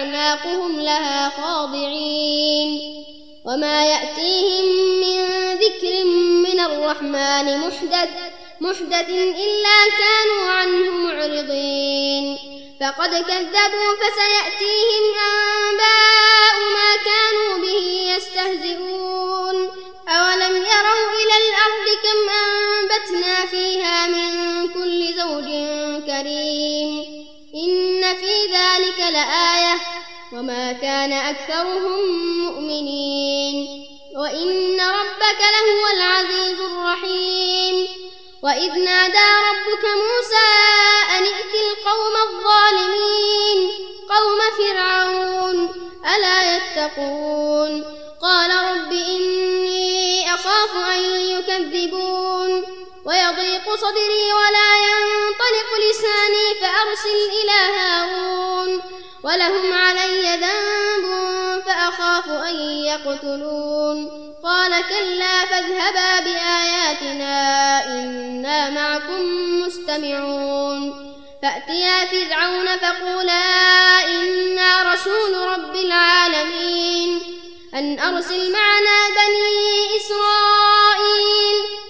أعناقهم لها خاضعين وما يأتيهم من ذكر من الرحمن محدث محدث إلا كانوا عنه معرضين فقد كذبوا فسيأتيهم أنباء ما كانوا به يستهزئون أولم يروا إلى الأرض كم أنبتنا فيها من كل زوج كريم في ذلك لآية. وما كان أكثرهم مؤمنين. وإن ربك لهو العزيز الرحيم. وإذ نادى ربك موسى أن ائت القوم الظالمين. قوم فرعون ألا يتقون؟ قال رب إني أخاف أن يكذبون. ويضيق صدري ولا ينطلق لساني فأرسل إلى هارون. ولهم علي ذنب فأخاف أن يقتلون. قال كلا فاذهبا بآياتنا إنا معكم مستمعون. فأتيا فرعون فقولا إنا رسول رب العالمين. أن أرسل معنا بني إسرائيل.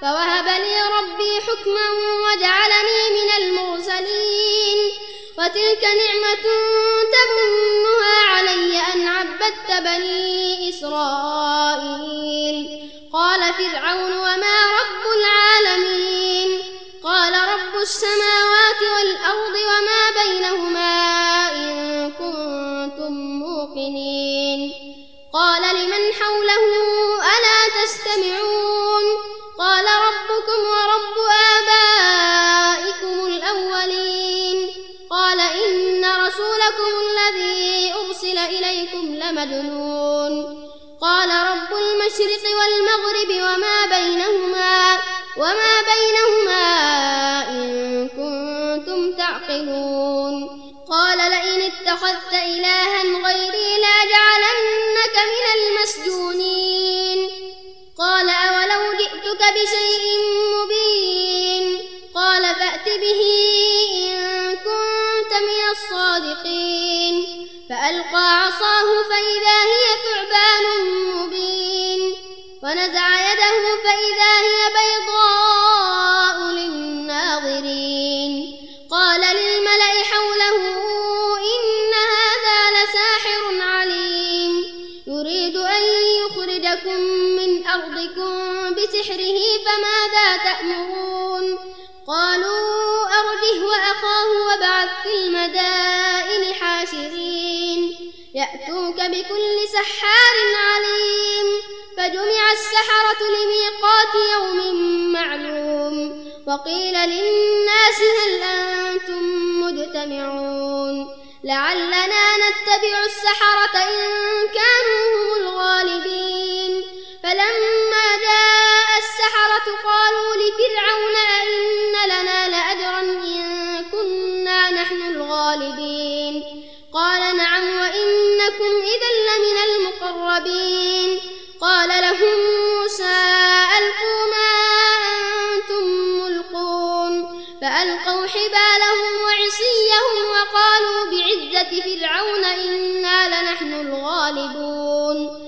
فوهب لي ربي حكما وجعلني من المرسلين. وتلك نعمة تمنها علي أن عبدت بني إسرائيل. قال فرعون وما رب العالمين. قال رب السماوات والأرض وما بينهما إن كنتم موقنين. قال لمن حوله ألا تستمعون؟ لمجنون قال رب المشرق والمغرب وما بينهما وما بينهما إن كنتم تعقلون. قال لئن اتخذت إلها بسحره فماذا تأمرون؟ قالوا أرجه وأخاه وابعث في المدائن حاشرين. يأتوك بكل سحار عليم. فجمع السحرة لميقات يوم معلوم. وقيل للناس هل أنتم مجتمعون؟ لعلنا نتبع السحرة إن كانوا هم الغالبين. فلما لفرعون أئن لنا لأجرا إن كنا نحن الغالبين. قال نعم وإنكم إذا لمن المقربين. قال لهم موسى ألقوا ما أنتم ملقون. فألقوا حبالهم وعصيهم وقالوا بعزة فرعون إنا لنحن الغالبون.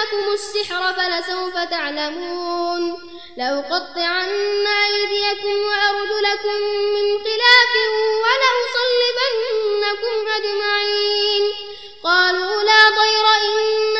علمكم السحر فلسوف تعلمون. لأقطعن أيديكم وأرجلكم من خلاف ولأصلبنكم أجمعين. قالوا لا ضير إنا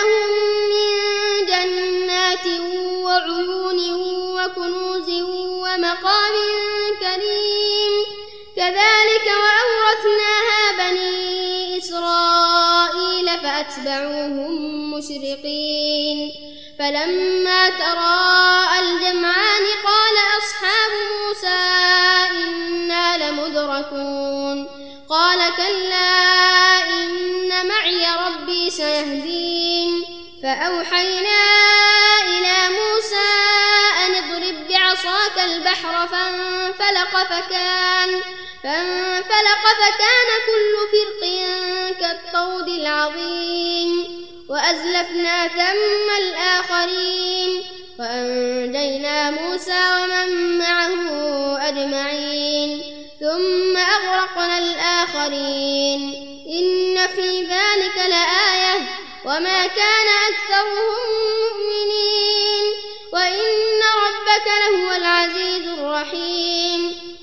فأتبعوهم مشرقين. فلما تراءى الجمعان قال أصحاب موسى إنا لمدركون. قال كلا إن معي ربي سيهدين. فأوحينا إلى موسى أن اضرب بعصاك البحر فانفلق فكان. فانفلق فكان كل فرق كالطود العظيم وأزلفنا ثم الآخرين وأنجينا موسى ومن معه أجمعين ثم أغرقنا الآخرين. إن في ذلك لآية وما كان أكثرهم مؤمنين. وإن ربك لهو العزيز الرحيم.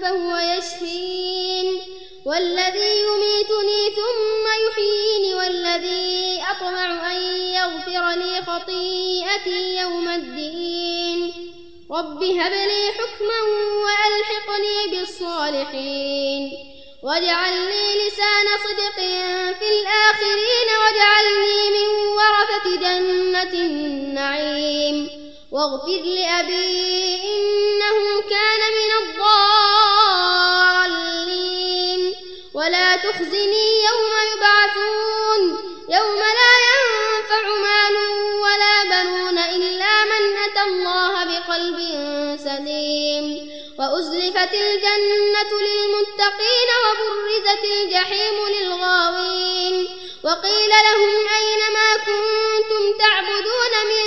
فهو يشفين. والذي يميتني ثم يحييني والذي أطمع أن يغفر لي خطيئتي يوم الدين. رب هب لي حكما وألحقني بالصالحين. واجعلني لسان صدق في الآخرين واجعلني من ورثة جنة النعيم. واغفر لأبي إنه كان من الضالين. ولا تخزني يوم يبعثون. يوم لا ينفع مال ولا بنون إلا من أتى الله بقلب سليم. وأزلفت الجنة للمتقين وبرزت الجحيم للغاوين. وقيل لهم أين ما كنتم تعبدون من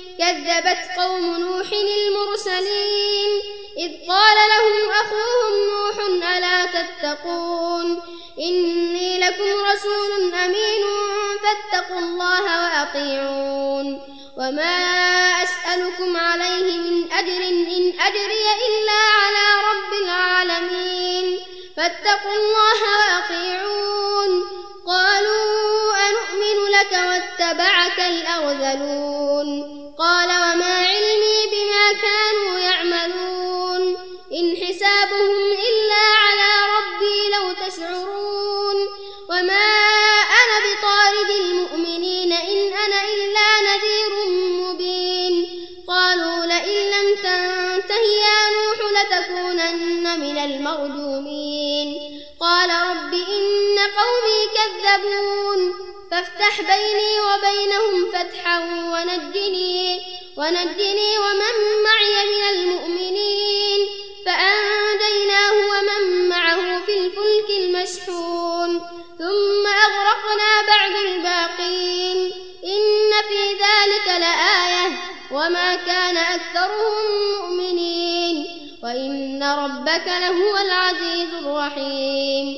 كذبت قوم نوح المرسلين. إذ قال لهم أخوهم نوح ألا تتقون؟ إني لكم رسول أمين فاتقوا الله وأطيعون. وما أسأل أسألكم عليه من أجر إن أجري إلا على رب العالمين. فاتقوا الله وأطيعون. قالوا أنؤمن لك واتبعك الأرذلون. قال وما علمي بما كانوا يعملون إن حسابهم إلا على ربي لو تشعرون وما أنا بطارد المؤمنين إن أنا إلا نذير مبين قالوا لئن لم تنته يا نوح لتكونن من المرجومين قال رب إن قومي كذبون فافتح بيني وبينهم فتحا ونجني ونجني ومن معي من المؤمنين. فأنجيناه ومن معه في الفلك المشحون. ثم أغرقنا بعد الباقين. إن في ذلك لآية. وما كان أكثرهم مؤمنين. وإن ربك لهو العزيز الرحيم.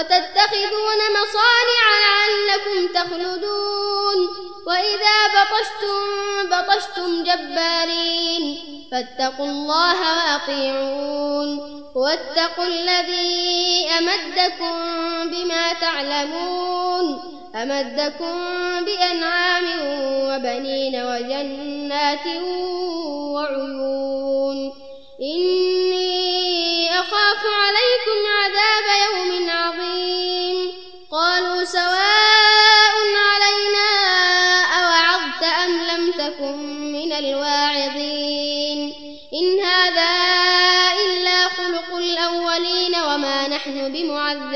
وتتخذون مصانع لعلكم تخلدون. وإذا بطشتم بطشتم جبارين. فاتقوا الله وأطيعون. واتقوا الذي أمدكم بما تعلمون. أمدكم بأنعام وبنين وجنات وعيون. إني أخاف عليكم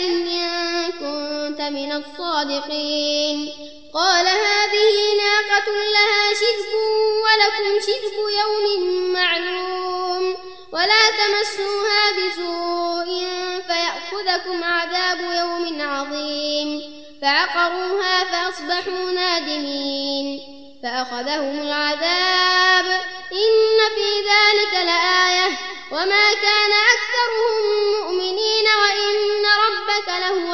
إن كنت من الصادقين. قال هذه ناقة لها شرب ولكم شرب يوم معلوم. ولا تمسوها بسوء فيأخذكم عذاب يوم عظيم. فعقروها فأصبحوا نادمين. فأخذهم العذاب. إن في ذلك لآية. وما كان أكثرهم مؤمنين وإن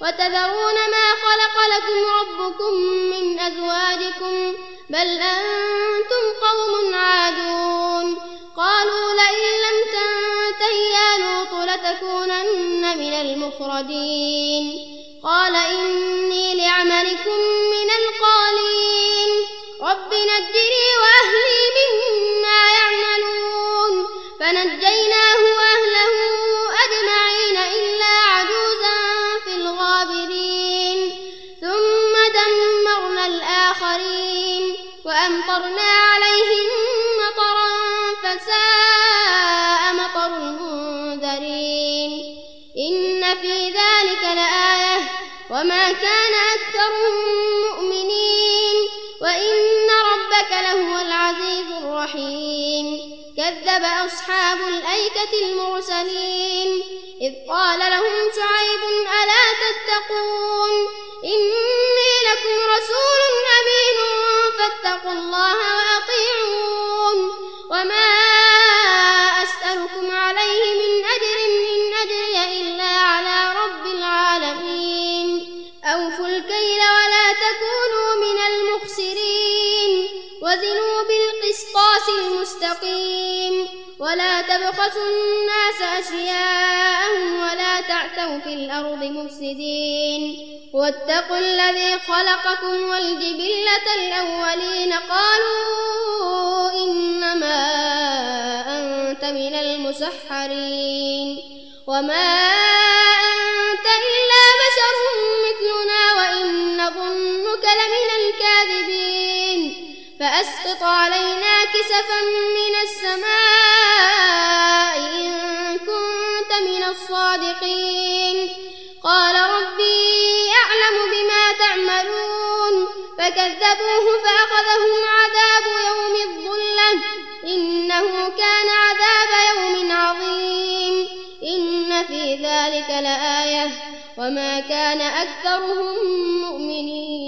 وتذرون ما خلق لكم ربكم من أزواجكم بل أنتم قوم عادون. قالوا لئن لم تنته يا لوط لتكونن من المخرجين. قال إني لعملكم من القالين. رب نجني وأهلي مما الرحيم. كذب أصحاب الأيكة المرسلين. إذ قال لهم شعيب ألا تتقون؟ إني لكم رسول أمين فاتقوا الله وأطيعون. وما أسألكم عليه من أجر إن أجري إلا على رب العالمين. أوفوا الكيل ولا تكونوا من المخسرين. وزنوا بالقسطاس المستقيم ولا تبخسوا الناس أشياءهم ولا تعثوا في الأرض مفسدين. واتقوا الذي خلقكم والجبلة الأولين. قالوا إنما أنت من المسحرين. وما فأسقط علينا كسفا من السماء إن كنت من الصادقين. قال ربي أعلم بما تعملون. فكذبوه فأخذهم عذاب يوم الظلة. إنه كان عذاب يوم عظيم. إن في ذلك لآية. وما كان أكثرهم مؤمنين.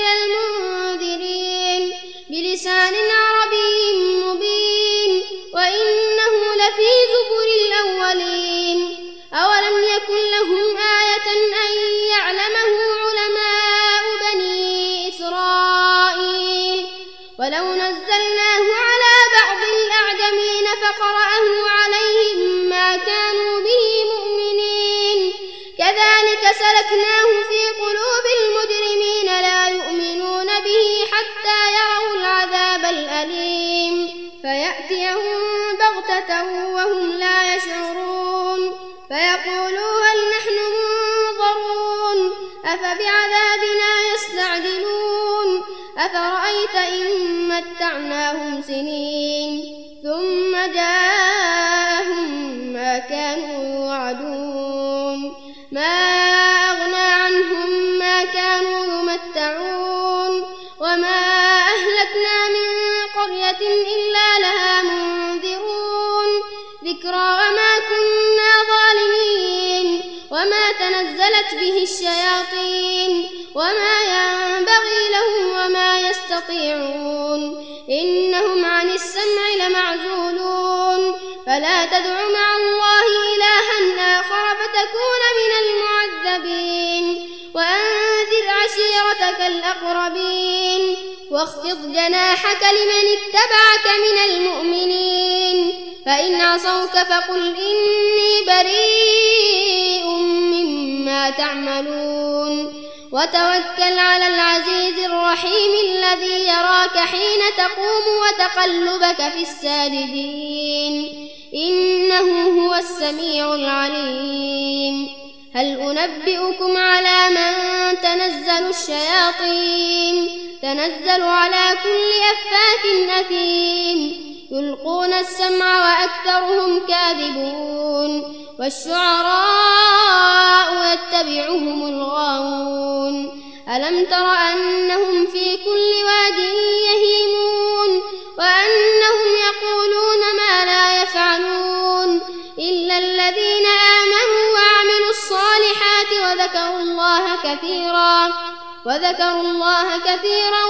ولو نزلناه متعناهم سنين ثم جاءهم ما كانوا يوعدون. ما أغنى عنهم ما كانوا يمتعون. وما أهلكنا من قرية إلا لها منذرون. ذكرى وما كنا ظالمين. وما تنزلت به الشياطين. وما ينبغي لهم وما يستطيعون. عشيرتك الأقربين واخفض جناحك لمن اتبعك من المؤمنين فإن عصوك فقل إني بريء مما تعملون وتوكل على العزيز الرحيم الذي يراك حين تقوم وتقلبك في الساجدين إنه هو السميع العليم هل أنبئكم على من تنزل الشياطين؟ تنزل على كل أفاك أثيم. يلقون السمع وأكثرهم كاذبون. والشعراء يتبعهم الغاوون. ألم تر أنهم في كل واد وذكروا الله كثيرا وذكروا الله كثيرا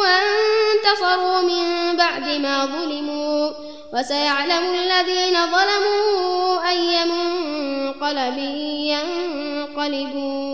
وانتصروا من بعد ما ظلموا. وسيعلم الذين ظلموا أي منقلب ينقلبون.